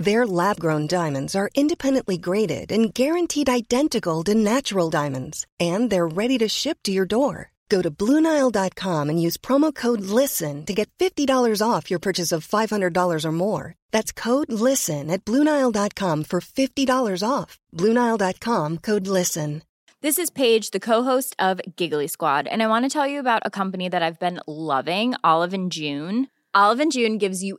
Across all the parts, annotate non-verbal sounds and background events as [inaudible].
Their lab grown diamonds are independently graded and guaranteed identical to natural diamonds, and they're ready to ship to your door. Go to Bluenile.com and use promo code LISTEN to get $50 off your purchase of $500 or more. That's code LISTEN at Bluenile.com for $50 off. Bluenile.com code LISTEN. This is Paige, the co-host of Giggly Squad, and I want to tell you about a company that I've been loving, Olive and June. Olive and June gives you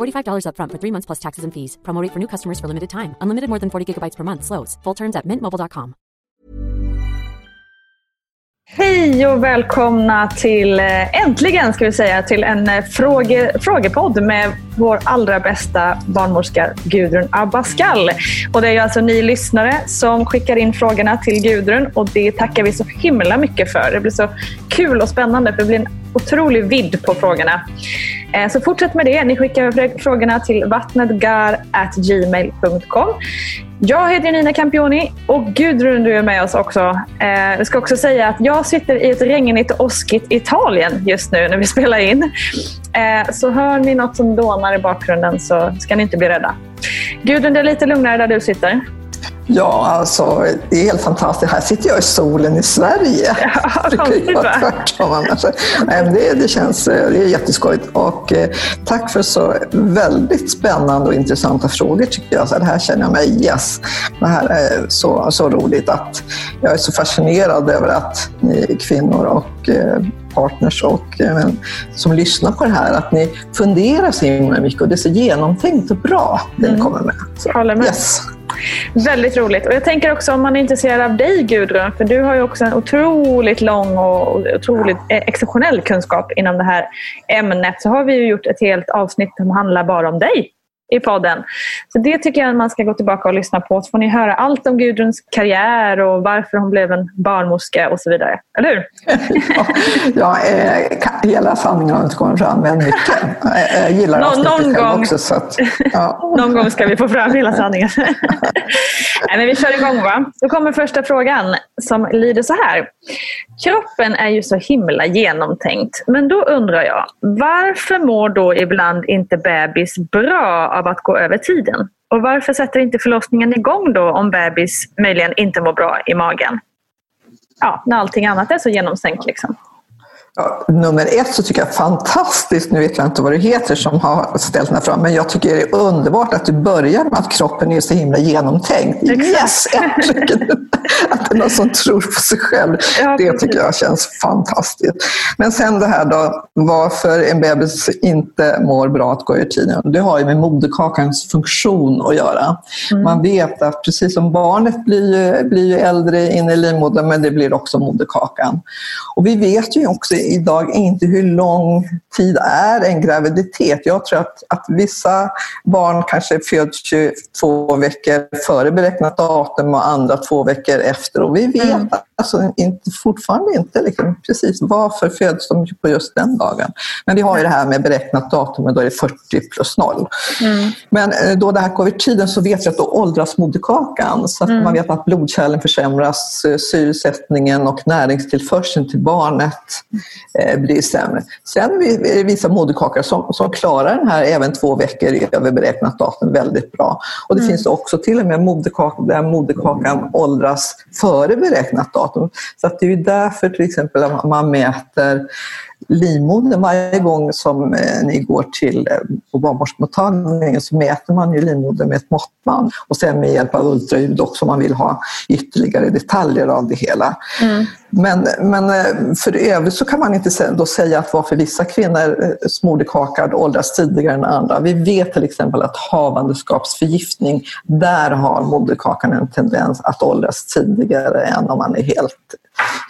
$45 upfront for three months plus taxes and fees. Promo rate for new customers for limited time. Unlimited more than 40 gigabytes per month. Slows. Full terms at mintmobile.com. Hej och välkomna till, eh, äntligen ska vi säga, till en eh, fråge, frågepodd med vår allra bästa barnmorska Gudrun Abascal. Och det är alltså ni lyssnare som skickar in frågorna till Gudrun och det tackar vi så himla mycket för. Det blir så kul och spännande för det blir en otrolig vidd på frågorna. Eh, så fortsätt med det. Ni skickar frågorna till vattnetgar.gmail.com. Jag heter Nina Campioni och Gudrun du är med oss också. Eh, jag ska också säga att jag sitter i ett regnigt och åskigt Italien just nu när vi [laughs] spelar in. Eh, så hör ni något som dånar i bakgrunden så ska ni inte bli rädda. Gudrun, det är lite lugnare där du sitter. Ja, alltså det är helt fantastiskt. Här sitter jag i solen i Sverige. Ja, [laughs] det vara va? tvärtom annars. Nej, det, det känns eh, det är jätteskojigt. Och, eh, tack för så väldigt spännande och intressanta frågor tycker jag. Så det här känner jag mig, yes, det här är så, så roligt att jag är så fascinerad över att ni kvinnor och eh, partners och eh, som lyssnar på det här, att ni funderar så himla mycket och det är så genomtänkt och bra det ni kommer med. Så, Håller med. Yes. Väldigt roligt. Och jag tänker också om man är intresserad av dig Gudrun, för du har ju också en otroligt lång och otroligt eh, exceptionell kunskap inom det här ämnet. Så har vi ju gjort ett helt avsnitt som handlar bara om dig i podden. Så det tycker jag man ska gå tillbaka och lyssna på. Så får ni höra allt om Gudruns karriär och varför hon blev en barnmorska och så vidare. Eller hur? [laughs] ja, eh, hela sanningen har inte kommit fram än mycket. Jag gillar någon själv gång. också. Så att, ja. [laughs] Någon gång ska vi få fram hela sanningen. [laughs] Nej, men vi kör igång va? Då kommer första frågan som lyder så här. Kroppen är ju så himla genomtänkt. Men då undrar jag, varför mår då ibland inte bebis bra av att gå över tiden? Och varför sätter inte förlossningen igång då om bebis möjligen inte mår bra i magen? Ja, när allting annat är så genomtänkt liksom. Ja, nummer ett så tycker jag fantastiskt, nu vet jag inte vad det heter som har ställt den här frågan, men jag tycker det är underbart att du börjar med att kroppen är så himla genomtänkt. Yes! [laughs] att det är någon som tror på sig själv. Ja, det tycker jag känns fantastiskt. Men sen det här då, varför en bebis inte mår bra att gå ur tiden. Det har ju med moderkakans funktion att göra. Mm. Man vet att precis som barnet blir, blir äldre in i livmodern, men det blir också moderkakan. Och vi vet ju också idag inte hur lång tid är en graviditet. Jag tror att, att vissa barn kanske föds 22 veckor före beräknat datum och andra två veckor efter. Och vi vet mm. alltså inte, fortfarande inte liksom, precis varför föds de på just den dagen. Men vi har ju det här med beräknat datum och då är det 40 plus 0. Mm. Men eh, då det här går över tiden så vet vi att då åldras moderkakan. Så att mm. man vet att blodkärlen försämras, eh, syresättningen och näringstillförseln till barnet blir sämre. Sen är det vissa moderkakor som, som klarar den här även två veckor över beräknat datum väldigt bra. Och det mm. finns också till och med moderkakor där moderkakan åldras före beräknat datum. Så att det är därför till exempel man mäter livmodern varje gång som eh, ni går till eh, barnmorskemottagningen så mäter man ju livmodern med ett måttband och sen med hjälp av ultraljud också om man vill ha ytterligare detaljer av det hela. Mm. Men, men eh, för övrigt så kan man inte då säga att varför vissa kvinnor moderkakar åldras tidigare än andra. Vi vet till exempel att havandeskapsförgiftning, där har moderkakan en tendens att åldras tidigare än om man är helt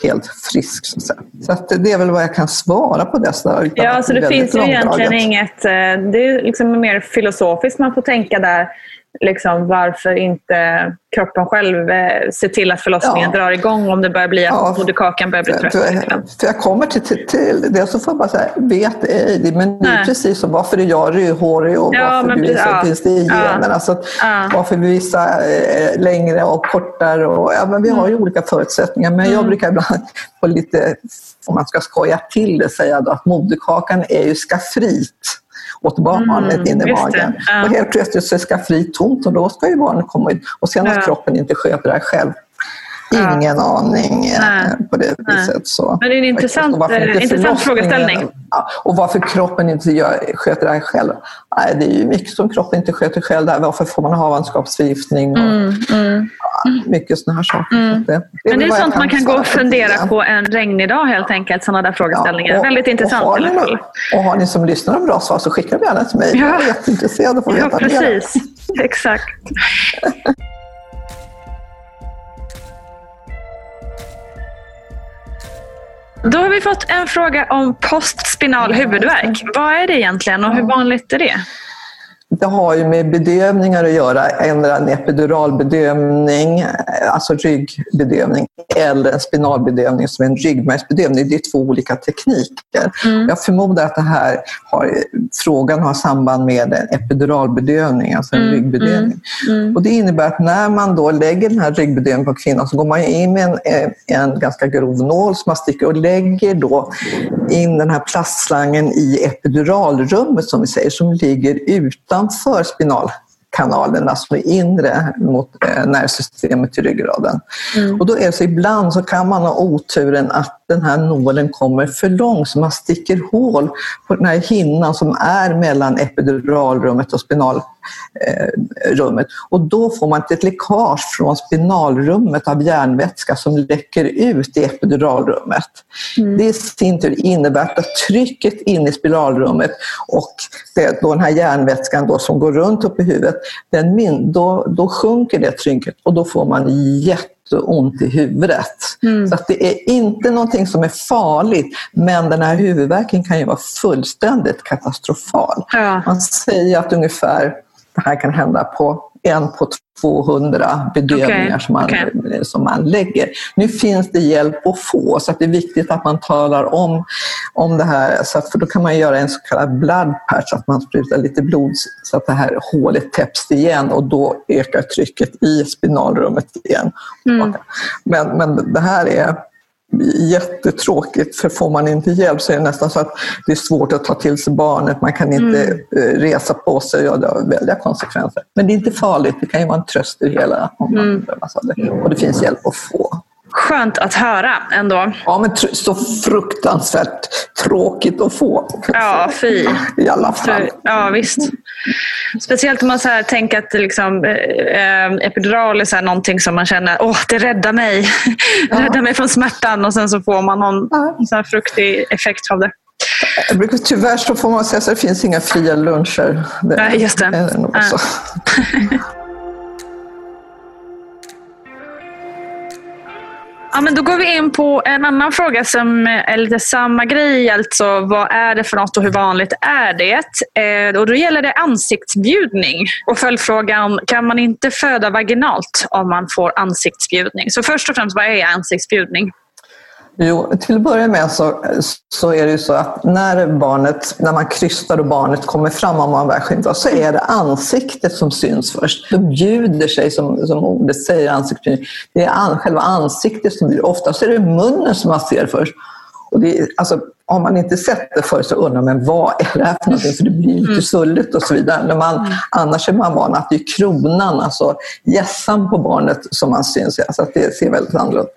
helt frisk. Så, så att det är väl vad jag kan svara på det. Så ja, alltså det finns ju egentligen inget... Eh, det är liksom mer filosofiskt man får tänka där liksom, varför inte kroppen själv eh, ser till att förlossningen ja. drar igång om det börjar bli att ja, moderkakan börjar bli trött. För, för jag kommer till, till, till, det så får jag bara säga, vet ej, men det är precis som varför är jag rödhårig och ja, varför vissa ja. finns det i generna. Så ja. Varför vissa eh, längre och kortare. Och, ja, men vi har ju mm. olika förutsättningar men mm. jag brukar ibland [laughs] på lite, om man ska skoja till det, säga då, att moderkakan är ju skaffrit åt barnet mm, in i magen. Ja. Och helt plötsligt så ska fri tomt och då ska ju barnet komma ut. Och sen att kroppen inte sköter det här själv. Ingen ja. aning eh, Nej. på det viset. Så. Men det är en intressant, intressant frågeställning. Och varför kroppen inte gör, sköter det här själv? Nej, det är ju mycket som kroppen inte sköter själv. Där. Varför får man havandeskapsförgiftning? Och, mm, mm. mycket sådana här saker. Mm. Det, det Men det är sånt man kan gå och fundera på en regnig dag helt enkelt. Sådana där frågeställningar. Ja, och, Väldigt intressant och i alla fall. Och har ni som lyssnar en bra svar så skicka dem gärna till mig. Ja. Jag är jätteintresserad av att få veta ja, precis. mer. Exakt. Då har vi fått en fråga om postspinal huvudvärk. Vad är det egentligen och hur vanligt är det? Det har ju med bedövningar att göra, ändra en epiduralbedövning, alltså ryggbedövning, eller en spinalbedövning som är en ryggmärgsbedövning. Det är två olika tekniker. Mm. Jag förmodar att det här har, frågan har samband med en epiduralbedövning, alltså en mm. ryggbedövning. Mm. mm. Och det innebär att när man då lägger den här ryggbedövningen på kvinnan så går man in med en, en ganska grov nål som man sticker och lägger då in den här plastslangen i epiduralrummet som vi säger, som ligger utan utanför spinalkanalerna som är inre mot eh, nervsystemet i ryggraden. Mm. Och då är det så ibland så kan man ha oturen att den här nålen kommer för långt så man sticker hål på den här hinnan som är mellan epiduralrummet och spinalrummet. Och då får man ett läckage från spinalrummet av järnvätska som läcker ut i epiduralrummet. Mm. Det i sin tur innebär att trycket in i spiralrummet och det, då den här järnvätskan då som går runt upp i huvudet, den, då, då sjunker det trycket och då får man jätte ont i huvudet. Mm. Så det är inte någonting som är farligt, men den här huvudvärken kan ju vara fullständigt katastrofal. Ja. Man säger att ungefär här kan hända på en på 200 bedövningar okay. Som, man, okay. som man lägger. Nu finns det hjälp att få så att det är viktigt att man talar om, om det här. Så att, för då kan man göra en så kallad blood patch, att man sprutar lite blod så att det här hålet täpps igen och då ökar trycket i spinalrummet igen. Mm. Men, men det här är jättetråkigt för får man inte hjälp så är det nästan så att det är svårt att ta till sig barnet, man kan inte mm. Eh, resa på sig och det har väldiga konsekvenser. Men det är inte farligt, det kan ju vara en tröst i hela om man mm. det. Och det finns hjälp att få. skönt att höra ändå. Ja, men så fruktansvärt tråkigt att få. Ja, fy. I alla fall. Ja, visst. Speciellt om man så här tänker att liksom, eh, epidural är så här någonting som man känner, åh, det räddar mig. Ja. [laughs] räddar mig från smärtan och sen så får man någon ja. så här fruktig effekt av det. Brukar, tyvärr så får man säga att det finns inga fria luncher. Det, Nej, just det. Är nog så. [laughs] Ja, men då går vi in på en annan fråga som är lite samma grej. Alltså, vad är det för något och hur vanligt är det? Eh, och då gäller det ansiktsbjudning. Och följdfrågan, kan man inte föda vaginalt om man får ansiktsbjudning? Så först och främst, vad är ansiktsbjudning? Jo, till att börja med så, så är det ju så att när barnet, när man krystar och barnet kommer fram om man skynda, så är det ansiktet som syns först. Det bjuder sig, som, som ordet säger, ansiktsbjudning. Det är an, själva ansiktet som blir, oftast är det munnen som man ser först. Och det alltså, har man inte sett det förr så undrar man vad är det här för någonting? För det blir lite mm. sulligt och så vidare. När man, mm. Annars är man van att det är kronan, alltså gässan på barnet som man syns. Alltså att det ser väldigt annorlunda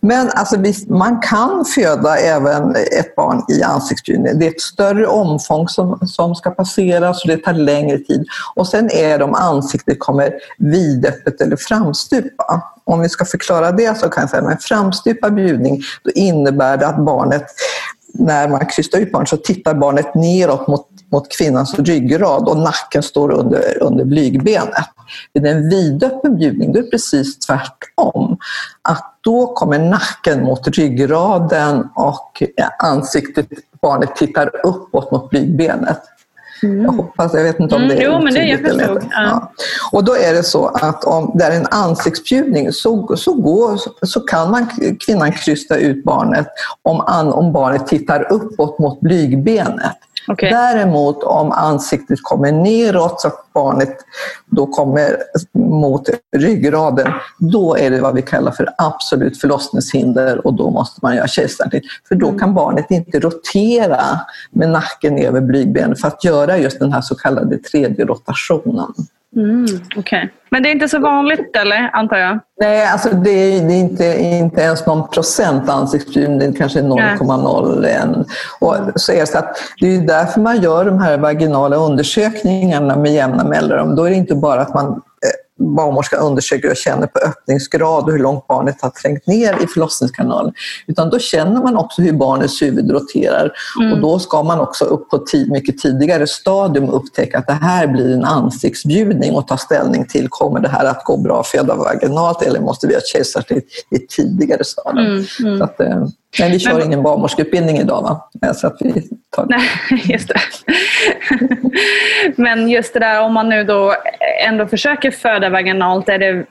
men alltså, man kan föda även ett barn i ansiktsbjudning. Det är ett större omfång som, som ska passeras och det tar längre tid. Och sen är det om ansiktet kommer vidöppet eller framstupa. Om vi ska förklara det så kan jag säga att en framstupad bjudning då innebär det att barnet när man krystar ut barnet så tittar barnet neråt mot, mot kvinnans ryggrad och nacken står under, under blygbenet. Vid en vidöppen bjudning då är det precis tvärtom. Att då kommer nacken mot ryggraden och ansiktet, barnet tittar uppåt mot blygbenet. Mm. Jag hoppas, jag vet inte om mm, det är Jo, men det jag förstod. Ja. Ja. Och då är det så att om det är en ansiktsbjudning så, så, går, så kan man, kvinnan krysta ut barnet om, an, om barnet tittar uppåt mot blygbenet. Okay. Däremot om ansiktet kommer neråt så att barnet då kommer mot ryggraden, då är det vad vi kallar för absolut förlossningshinder och då måste man göra kejsarsnitt. För då mm. kan barnet inte rotera med nacken över blygbenet för att göra just den här så kallade tredje rotationen. Mm, okay. Men det är inte så vanligt eller, antar jag? Nej, alltså det är, det är inte, inte ens någon procent ansiktsbjudning, det kanske är 0,01. Och så är det, så att det är därför man gör de här vaginala undersökningarna med jämna mellanrum. Då är det inte bara att man barnmorskan undersöker och känner på öppningsgrad och hur långt barnet har trängt ner i förlossningskanalen. Utan då känner man också hur barnets huvud roterar mm. och då ska man också upp på tid, mycket tidigare stadium upptäcka att det här blir en ansiktsbjudning och ta ställning till kommer det här att gå bra att föda vaginalt eller måste vi ha kejsarsnitt i ett tidigare stadium. Mm. Mm. Så att, eh, men vi kör men, ingen barnmorskeutbildning idag va? Så att vi tar... Nej, [laughs] just det. Men just det där om man nu då ändå försöker föda vaginalt, är det,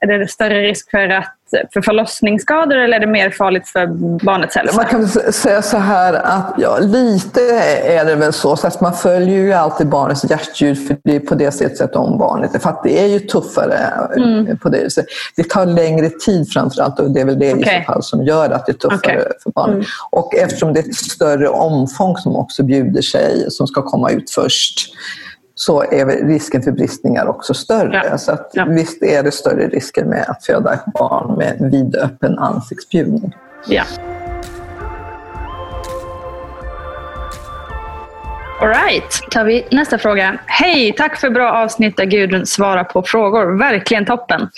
är det större risk för att för förlossningsskador eller är det mer farligt för barnets hälsa? Man kan säga så här att ja, lite är det väl så. så att man följer ju alltid barnets hjärtljud för det är på det sättet om barnet För att det är ju tuffare mm. på det viset. Det tar längre tid framförallt och det är väl det okay. i så fall som gör att det är tuffare okay. för barnet. Mm. Och eftersom det är ett större omfång som också bjuder sig, som ska komma ut först så är risken för bristningar också större. Ja. Så att, ja. visst är det större risker med att föda ett barn med vidöppen ansiktsbjudning. Ja. Alright, tar vi nästa fråga. Hej, tack för bra avsnitt där Gudrun svarar på frågor. Verkligen toppen.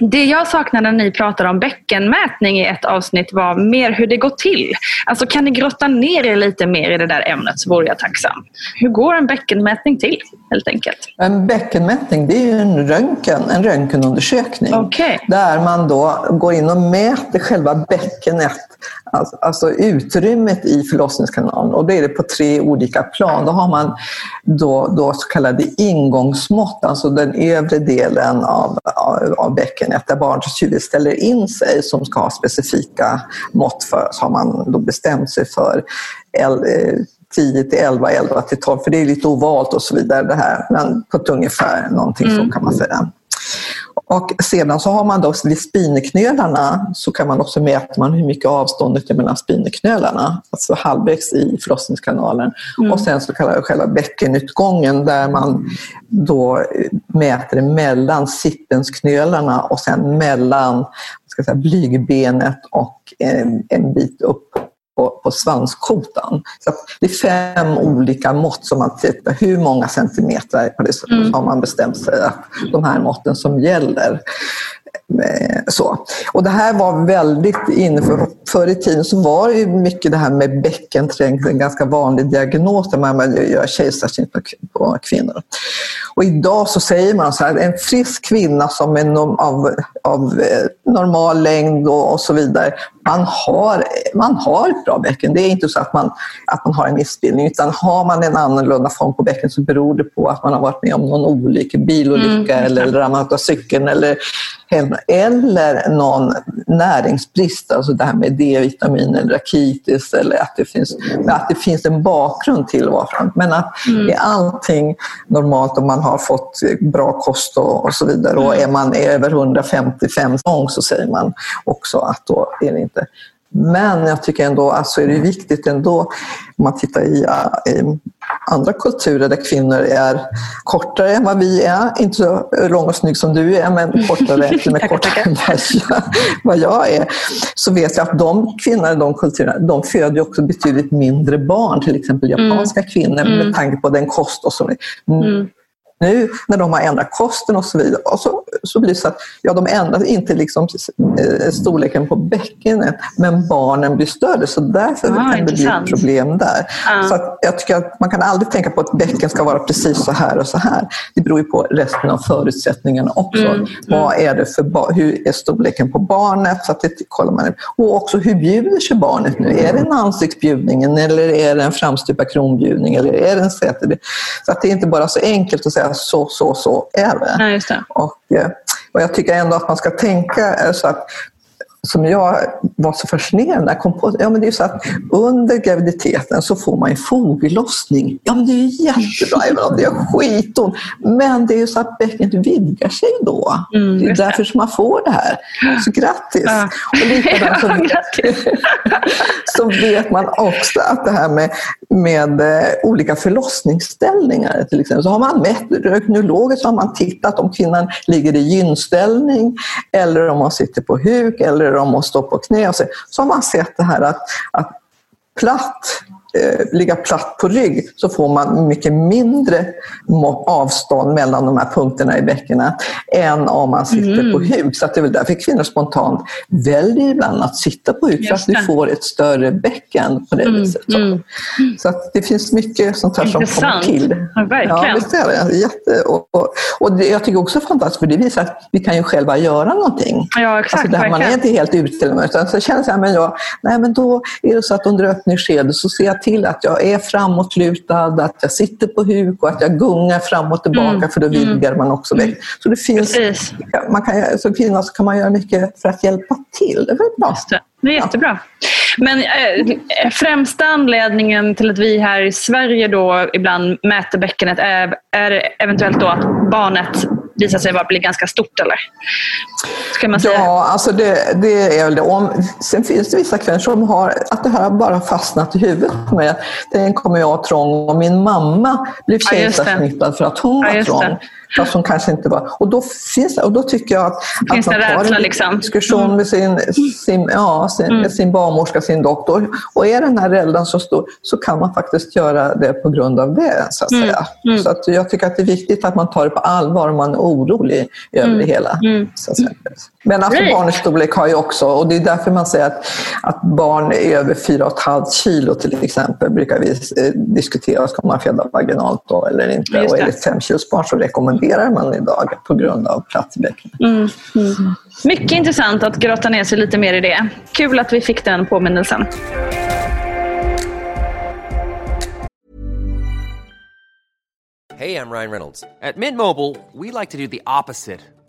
Det jag saknade när ni pratade om bäckenmätning i ett avsnitt var mer hur det går till. Alltså kan ni grotta ner er lite mer i det där ämnet så vore jag tacksam. Hur går en bäckenmätning till helt enkelt? En bäckenmätning det är en röntgen, en röntgenundersökning. Okay. Där man då går in och mäter själva bäckenet Alltså, alltså, utrymmet i förlossningskanalen och då är det på tre olika plan. Då har man då, då så kallade ingångsmått, alltså den övre delen av, av, av bäckenet där barnets huvud ställer in sig som ska ha specifika mått för. Så har man då bestämt sig för 10 till 11, 11 till 12, för det är lite ovalt och så vidare det här. Men på ett ungefär någonting mm. så kan man säga. Och sedan så har man då vid spineknölarna så kan man också mäta man hur mycket avståndet är mellan spineknölarna, alltså halvvägs i förlossningskanalen. Mm. Och sen så kallar själva bäckenutgången där man då mäter mellan sippensknölarna och sen mellan ska säga, blygbenet och en, en bit upp på, på svanskotan. Så det är fem olika mått som man tittar hur många centimeter på det, mm. har man bestämt sig att de här måtten som gäller. Eh, så. Och det här var väldigt inne för, förr i tiden så var det mycket det här med bäckenträng, en ganska vanlig diagnos där man gör kejsarsnitt på kvinnor. Och idag så säger man så här, en frisk kvinna som är av, av eh, normal längd och, och, så vidare, man har, man har ett bra bäcken. Det är inte så att man, att man har en missbildning utan har man en annorlunda form på bäcken så beror det på att man har varit med om någon olycka, bilolycka mm. eller ramlat av cykeln eller eller någon näringsbrist, alltså det här med D-vitamin eller rakitis eller att det finns, att det finns en bakgrund till varför. Men att mm. är allting normalt om man har fått bra kost och, och så vidare och är man över 155 gång så säger man också att då är det inte men jag tycker ändå att så är det viktigt ändå, om man tittar i, i, andra kulturer där kvinnor är kortare än vad vi är, inte så lång och snygg som du är, men [laughs] kortare, [laughs] med kortare än vad jag, vad jag är, så vet jag att de kvinnorna i de kulturerna, de föder också betydligt mindre barn, till exempel japanska mm. kvinnor, med mm. tanke på den kost och så. Mm. Nu när de har ändrat kosten och så vidare, och så, så blir det så att ja, de ändrar inte liksom eh, storleken på bäckenet, men barnen blir större, så därför ah, kan det bli problem där. Ah. Så att jag tycker att man kan aldrig tänka på att bäcken ska vara precis så här och så här. Det beror ju på resten av förutsättningarna också. Mm, mm. Vad är det för hur är storleken på barnet? Så att det kollar man. Och också hur bjuder sig barnet nu? Är det en ansiktsbjudning eller är det en framstupad kronbjudning eller är det en säte? Så att det är inte bara så enkelt att säga så, så, så är det. Ja, det. Och, eh, och jag tycker ändå att man ska tänka så att som jag var så fascinerad när jag kom på ja, men det är så att under graviditeten så får man en foglossning. Ja, men det är ju jättebra, även om det gör skitont. Men det är ju så att bäckenet vidgar sig då. Mm, det är därför som man får det här. Så grattis! Ja. Och likadant så, [laughs] [laughs] så vet man också att det här med, med eh, olika förlossningsställningar till exempel, så har man mätt, röntgenologiskt har man tittat om kvinnan ligger i gynställning eller om hon sitter på huk eller om hon står på knä. Så, så har man sett det här att, att platt ligga platt på rygg så får man mycket mindre avstånd mellan de här punkterna i bäckena än om man sitter mm. på huk. Så det är väl därför kvinnor spontant väljer ibland att sitta på huk, för att vi får ett större bäcken på det mm. viset. Så, mm. så det finns mycket sånt här som kommer till. Ja, verkligen. Ja, visst är det. Jätte, och, och, och det, jag tycker också är fantastiskt, för det visar att vi kan ju själva göra någonting. Ja, exakt, alltså där man är inte helt utan så känner jag, men jag, nej men då är det så att under öppningsskedet så ser jag till att jag är framåtlutad, att jag sitter på huk och att jag gungar fram och tillbaka mm. för då mm. vidgar man också väck. Så det finns, man kan, som kvinna så kan man göra mycket för att hjälpa till. Det är bra. Det. det är jättebra. Men eh, främsta anledningen till att vi här i Sverige då ibland mäter bäckenet är, är eventuellt då att barnet visar sig bli ganska stort eller? Ska man säga? Ja, alltså det, det är väl det. Om, sen finns det vissa kvinnor som har att det här bara fastnat i huvudet på mig. Den kommer jag trång och min mamma blev kejsarsnittad ja, för att hon var ja, trång. Fast hon kanske inte var. Och då, finns, och då tycker jag att, finns att man tar rädsla, en liksom? diskussion mm. med sin, sin, ja, sin, mm. sin barnmorska, sin doktor. Och är den här rädslan så stor så kan man faktiskt göra det på grund av det. Så att mm. säga. Mm. Så att jag tycker att det är viktigt att man tar det på allvar om man är orolig över mm. det hela. Mm. Så att säga. Men alltså right. barnets storlek har ju också, och det är därför man säger att, att barn över 4,5 kilo till exempel brukar vi eh, diskutera, ska man föda vaginalt då eller inte? Och är det ett 5 kilos barn så rekommenderar man idag på grund av plats i. Mm. Mm. Mycket intressant att grotta ner sig lite mer i det. Kul att vi fick den påminnelsen. Hej, jag Ryan Reynolds. At Mint Mobile, we like to do the opposite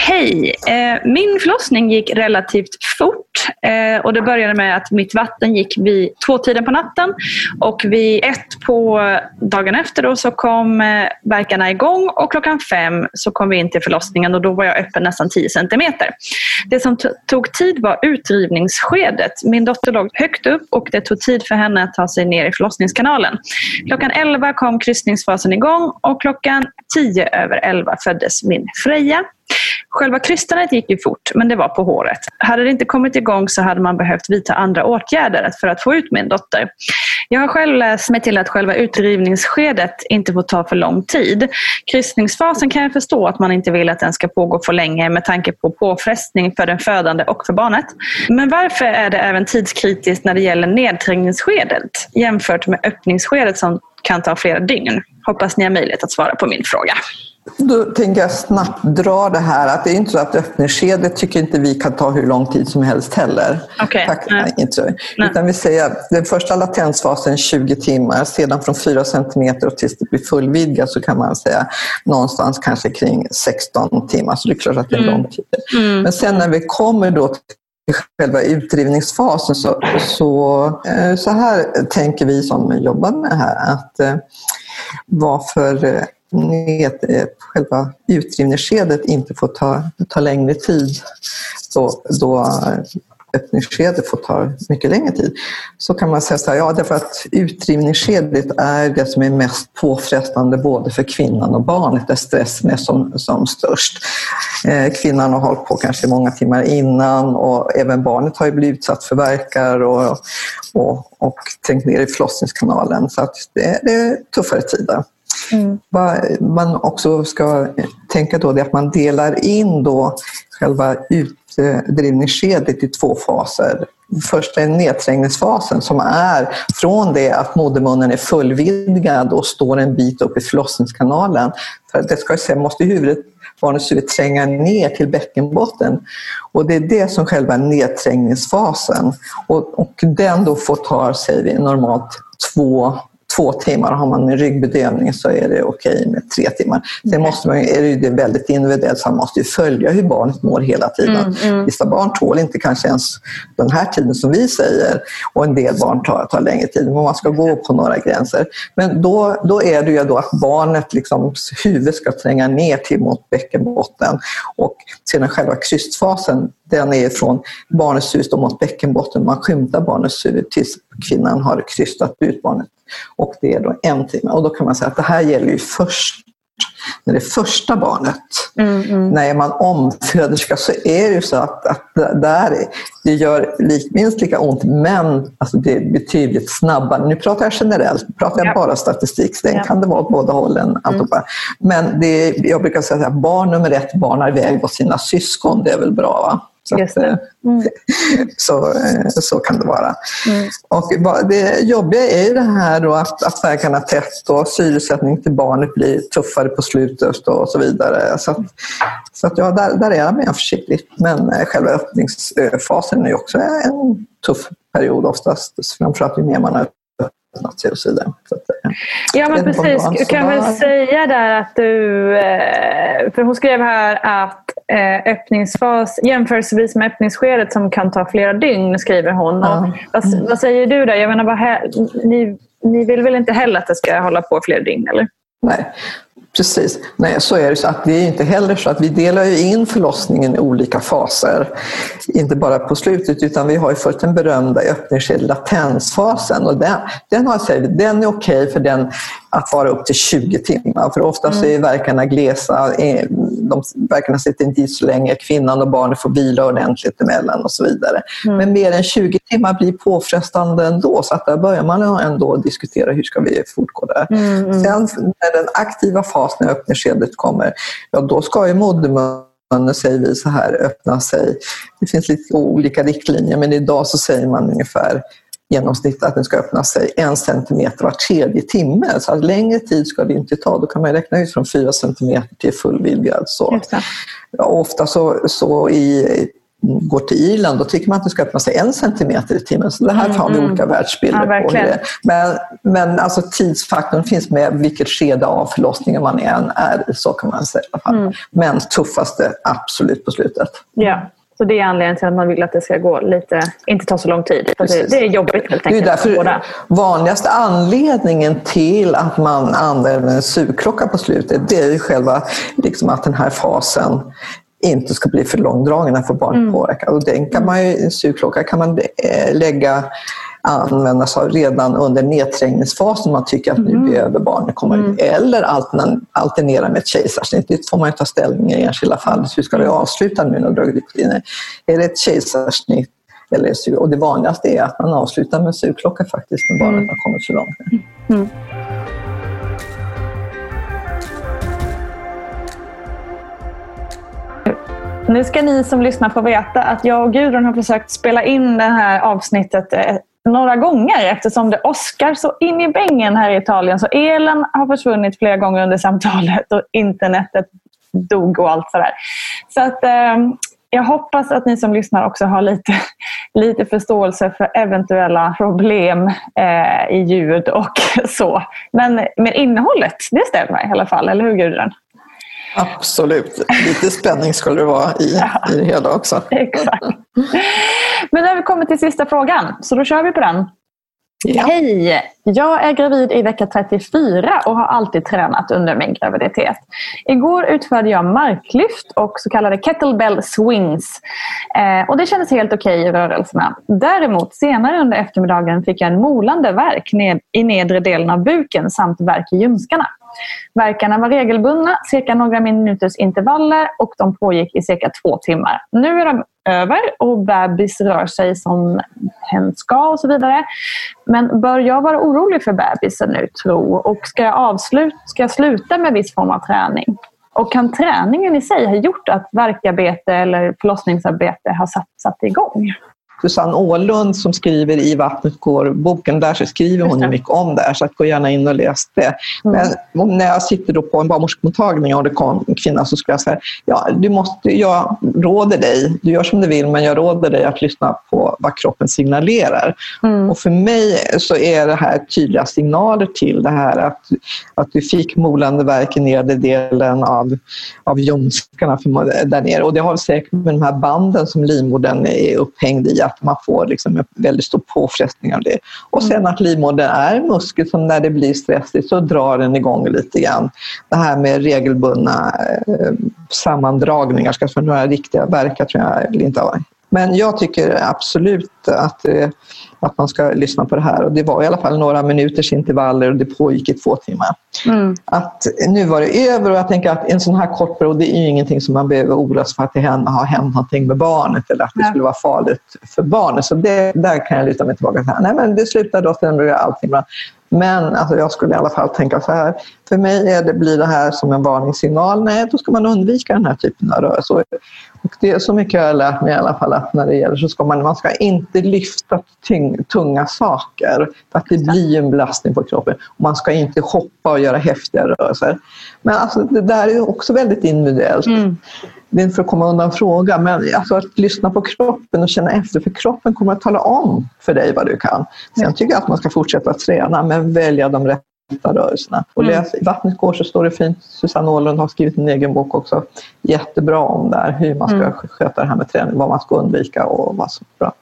Hej! Eh, min förlossning gick relativt fort eh, och det började med att mitt vatten gick vid tvåtiden på natten och vid ett på dagen efter då så kom eh, verkarna igång och klockan fem så kom vi in till förlossningen och då var jag öppen nästan 10 centimeter. Det som tog tid var utdrivningsskedet. Min dotter låg högt upp och det tog tid för henne att ta sig ner i förlossningskanalen. Klockan 11 kom kryssningsfasen igång och klockan 10 över 11 föddes min Freja. Själva krystandet gick ju fort, men det var på håret. Hade det inte kommit igång så hade man behövt vidta andra åtgärder för att få ut min dotter. Jag har själv läst mig till att själva utdrivningsskedet inte får ta för lång tid. Kryssningsfasen kan jag förstå att man inte vill att den ska pågå för länge med tanke på påfrestning för den födande och för barnet. Men varför är det även tidskritiskt när det gäller nedträngningsskedet jämfört med öppningsskedet som kan ta flera dygn? Hoppas ni har möjlighet att svara på min fråga. Då tänker jag snabbt dra det här att det är inte så att öppningsskedet tycker inte vi kan ta hur lång tid som helst heller. Okay. Tack, nej. inte så. Utan vi säger den första latensfasen 20 timmar, sedan från 4 centimeter och tills det blir fullvidgat så kan man säga någonstans kanske kring 16 timmar. Så det är klart att det är en lång tid. Mm. Men sen när vi kommer då till själva utdrivningsfasen så, så, eh, så här tänker vi som jobbar med det här att eh, varför ned, eh, själva utdrivningsskedet inte får ta, ta längre tid, då, då öppningsskedet får ta mycket längre tid, så kan man säga så här, ja därför att utdrivningsskedet är det som är mest påfrestande både för kvinnan och barnet, där stressen är som, som störst. Eh, kvinnan har hållit på kanske många timmar innan och även barnet har ju blivit utsatt för verkar och, och, och trängt ner i förlossningskanalen, så att det, det är tuffare tider. Mm. Vad man också ska tänka då är att man delar in då själva utdrivningsskedet i två faser. Första är nedträngningsfasen som är från det att modermunnen är fullvidgad och står en bit upp i förlossningskanalen. För det ska säga, måste huvudet, barnets huvud tränga ner till bäckenbotten. Och det är det som själva nedträngningsfasen. Och, och den då får ta, säger vi, normalt två två timmar. Har man en ryggbedövning så är det okej med tre timmar. Sen måste man, är det väldigt individuellt, så man måste följa hur barnet mår hela tiden. Mm, mm. Vissa barn tål inte kanske ens den här tiden som vi säger och en del barn tar, tar längre tid. Men man ska gå på några gränser. Men då, då är det ju då att barnet liksom, huvud ska tränga ner till mot bäckenbotten och sedan själva krystfasen den är från barnets huvud mot bäckenbotten. Man skymtar barnets huvud tills kvinnan har krystat ut barnet. Och det är då en timme. Och då kan man säga att det här gäller ju först när det första barnet. Mm, mm. När man omföderska så är det ju så att, att där, det gör minst lika ont men alltså det är betydligt snabbare. Nu pratar jag generellt, pratar jag ja. bara statistik, sen ja. kan det vara åt båda hållen. Mm. Men det jag brukar säga att barn nummer ett barnar iväg på sina syskon, det är väl bra va? Så, att, eh, mm. [laughs] så, eh, så kan det vara. Mm. Och det jobbiga är ju det här då att, att verkarna tätt och syresättning till barnet blir tuffare på slutet och så vidare. Så, att, så att, ja, där, där är jag mer försiktig. Men eh, själva öppningsfasen är ju också en tuff period oftast, framförallt ju mer man har öppnat sig och så vidare. Så att, ja men precis, du kan väl säga där att du, för hon skrev här att öppningsfas jämförelsevis med öppningsskedet som kan ta flera dygn, skriver hon. Ja. Vad, vad, säger du där? Jag menar, vad, ni, ni vill väl inte heller att det ska hålla på fler dygn? Eller? Nej, Precis. Nej, så är det. Så att det är inte heller så att vi delar ju in förlossningen i olika faser. Inte bara på slutet utan vi har ju först den berömda öppningsskede latensfasen och den, den, har den är okej okay för den att vara upp till 20 timmar. För oftast mm. är verkarna glesa, de verkarna sitter inte i så länge, kvinnan och barnet får vila ordentligt emellan och så vidare. Mm. Men mer än 20 timmar blir påfrestande ändå så att där börjar man ändå diskutera hur ska vi fortgå där. Mm. mm. Sen när den aktiva fasen i öppningsskedet kommer, ja då ska ju modermunnen säger vi så här, öppna sig. Det finns lite olika riktlinjer men idag så säger man ungefär genomsnitt att den ska öppna sig en centimeter var tredje timme. Så att längre tid ska det inte ta. Då kan man räkna ut från fyra centimeter till full vidgad. Så. Ja, ofta så, så i, går till Irland, då tycker man att det ska öppna sig en centimeter i timmen. Så det här har vi mm. olika världsbilder ja, på. Det. Men, men alltså tidsfaktorn finns med vilket skede av förlossningen man än är så kan man säga. Mm. Men tuffaste absolut på slutet. Ja. Så det är anledningen till att man vill att det ska gå lite, inte ta så lång tid. För det, det, är jobbigt helt enkelt. Det är därför vanligaste anledningen till att man använder en sugklocka på slutet, det är ju själva liksom att den här fasen inte ska bli för långdragen får barnet mm. påverka. Och den kan man ju, en sugklocka kan man eh, lägga användas redan under nedträngningsfasen man tycker att nu mm. behöver barnet komma mm. ut. Eller alternera med ett kejsarsnitt. Det får man ta ställning i enskilda fall. Hur ska vi mm. avsluta nu när dragit Är det ett kejsarsnitt eller och det vanligaste är att man avslutar med sugklocka faktiskt när barnet mm. har kommit så långt. Mm. Nu ska ni som lyssnar få veta att jag och Gudrun har försökt spela in det här avsnittet eh, några gånger eftersom det åskar så in i bängen här i Italien. Så elen har försvunnit flera gånger under samtalet och internetet dog och allt sådär. Så att, eh, jag hoppas att ni som lyssnar också har lite, [laughs] lite förståelse för eventuella problem eh, i ljud och [laughs] så. Men, men innehållet, det stämmer i alla fall, eller hur Gudrun? Absolut. Lite spänning skulle det vara i, ja. i det hela också. [laughs] Exakt. Men nu har vi kommit till sista frågan, så då kör vi på den. Ja. Hej! Jag är gravid i vecka 34 och har alltid tränat under min graviditet. Igår utförde jag marklyft och så kallade kettlebell swings. Eh, och det kändes helt okej okay i rörelserna. Däremot senare under eftermiddagen fick jag en molande verk ned, i nedre delen av buken samt verk i ljumskarna. Verkarna var regelbundna, cirka några minuters intervaller och de pågick i cirka två timmar. Nu är de över och bebis rör sig som hen ska och så vidare. Men bör jag vara orolig för bebisen nu tro? Och ska jag, avsluta, ska jag sluta med viss form av träning? Och kan träningen i sig ha gjort att verkarbete eller förlossningsarbete har satt, satt igång? Susanne Åhlund som skriver i Vattnet går-boken, där så skriver hon ju mycket om det här, så att gå gärna in och läs det. Mm. Men när jag sitter då på en barnmorskemottagning och det kom en kvinna så skulle jag säga, ja, du måste, jag råder dig, du gör som du vill, men jag råder dig att lyssna på vad kroppen signalerar. Mm. Och för mig så är det här tydliga signaler till det här att, att du fick molande värk i nedre delen av, av ljumskarna där nere. Och det har säkert med de här banden som livmodern är upphängd i att man får liksom en väldigt stor påfrestning av det. Och sen att livmodern är en muskel som när det blir stressigt så drar den igång lite grann. Det här med regelbundna eh, sammandragningar, ska för några riktiga verkar tror jag inte Men jag tycker absolut att, eh, att man ska lyssna på det här. Och det var i alla fall några minuters intervaller och det pågick i två timmar. Mm. Att nu var det över och jag tänker att en sån här kort period, det är ju ingenting som man behöver oroa sig för att det har hänt någonting med barnet eller att det skulle vara farligt för barnet. Så det, där kan jag luta mig tillbaka. Här. Nej, men det slutade och sen blev allting bra. Men alltså, jag skulle i alla fall tänka så här. För mig är det, blir det här som en varningssignal. Nej, då ska man undvika den här typen av rörelser. Det är så mycket jag har lärt mig i alla fall att när det gäller så ska man, man ska inte lyfta tyng, tunga saker. För att det blir en belastning på kroppen. Och man ska inte hoppa och göra häftiga rörelser. Men alltså, det där är också väldigt individuellt. Mm. Det är inte för att komma undan frågan, men alltså att lyssna på kroppen och känna efter, för kroppen kommer att tala om för dig vad du kan. Sen tycker jag att man ska fortsätta träna, men välja de rätta rörelserna. Och Mm. läs, I Vattnet går så står det fint, Susanne Åhlund har skrivit en egen bok också, jättebra om där, hur man ska Mm. sköta det här med träning, vad man ska undvika och vad som är bra.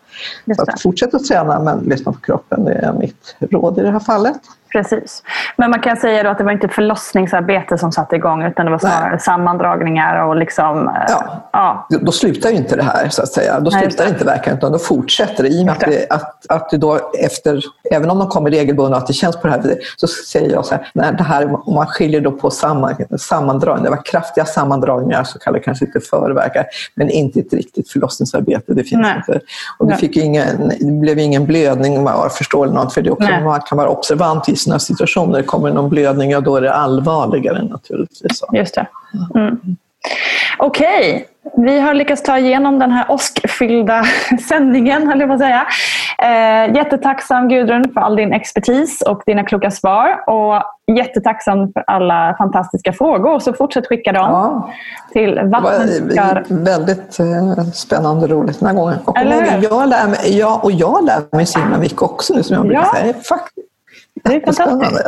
Så det. att fortsätt att träna men lyssna på kroppen, det är mitt råd i det här fallet. Precis. Men man kan säga då att det var inte förlossningsarbete som satte igång utan det var snarare sammandragningar och liksom... eh, ja. Då, då slutar ju inte det här, så att säga. Då Nej, slutar inte verkan, utan då fortsätter det. I och med att, det, att, att du då efter, även om de kommer regelbundet och att det känns på det här viset, så säger jag så här, när det här, om man skiljer då på samman, sammandragningar, det var kraftiga sammandragningar, så kallade kanske inte förverkar, men inte ett riktigt förlossningsarbete, det finns Nej. inte. Och det, Nej. fick ingen, det blev ingen blödning, vad jag förstår, eller något, för det också, Nej. man kan vara observant i sådana situationer. Kommer någon blödning, ja, då är det allvarligare naturligtvis. Just det. Mm. Okej, vi har lyckats ta igenom den här åskfyllda [laughs] sändningen, höll jag på att säga. Eh, jättetacksam Gudrun för all din expertis och dina kloka svar. Och jättetacksam för alla fantastiska frågor. Så fortsätt skicka dem till Det var väldigt eh, spännande och roligt den här gången. Och, Eller jag lär mig, ja, och jag lär mig simma mycket också nu som jag brukar Ja. säga. Faktiskt. Det är fantastiskt.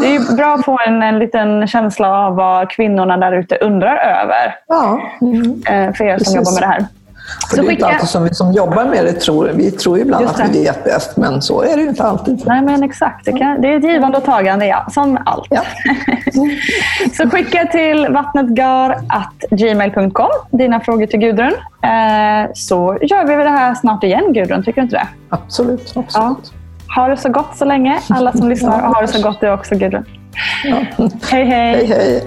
Det är bra att få en, en liten känsla av vad kvinnorna där ute undrar över. Ja. Eh, För er som Precis. jobbar med det här. För Så det är inte alltid som vi som jobbar med det tror. Vi tror ibland att vi det. vet bäst, men så är det ju inte alltid. Nej men exakt, det, kan, det är ett givande och tagande ja, som allt. [laughs] så skicka till vattnetgar.gmail.com dina frågor till Gudrun. Eh, så gör vi det här snart igen Gudrun, tycker du inte det? Absolut. absolut. Ja. Ha det så gott så länge alla som lyssnar och ha det så gott du också Gudrun. Hej hej! Hej hej!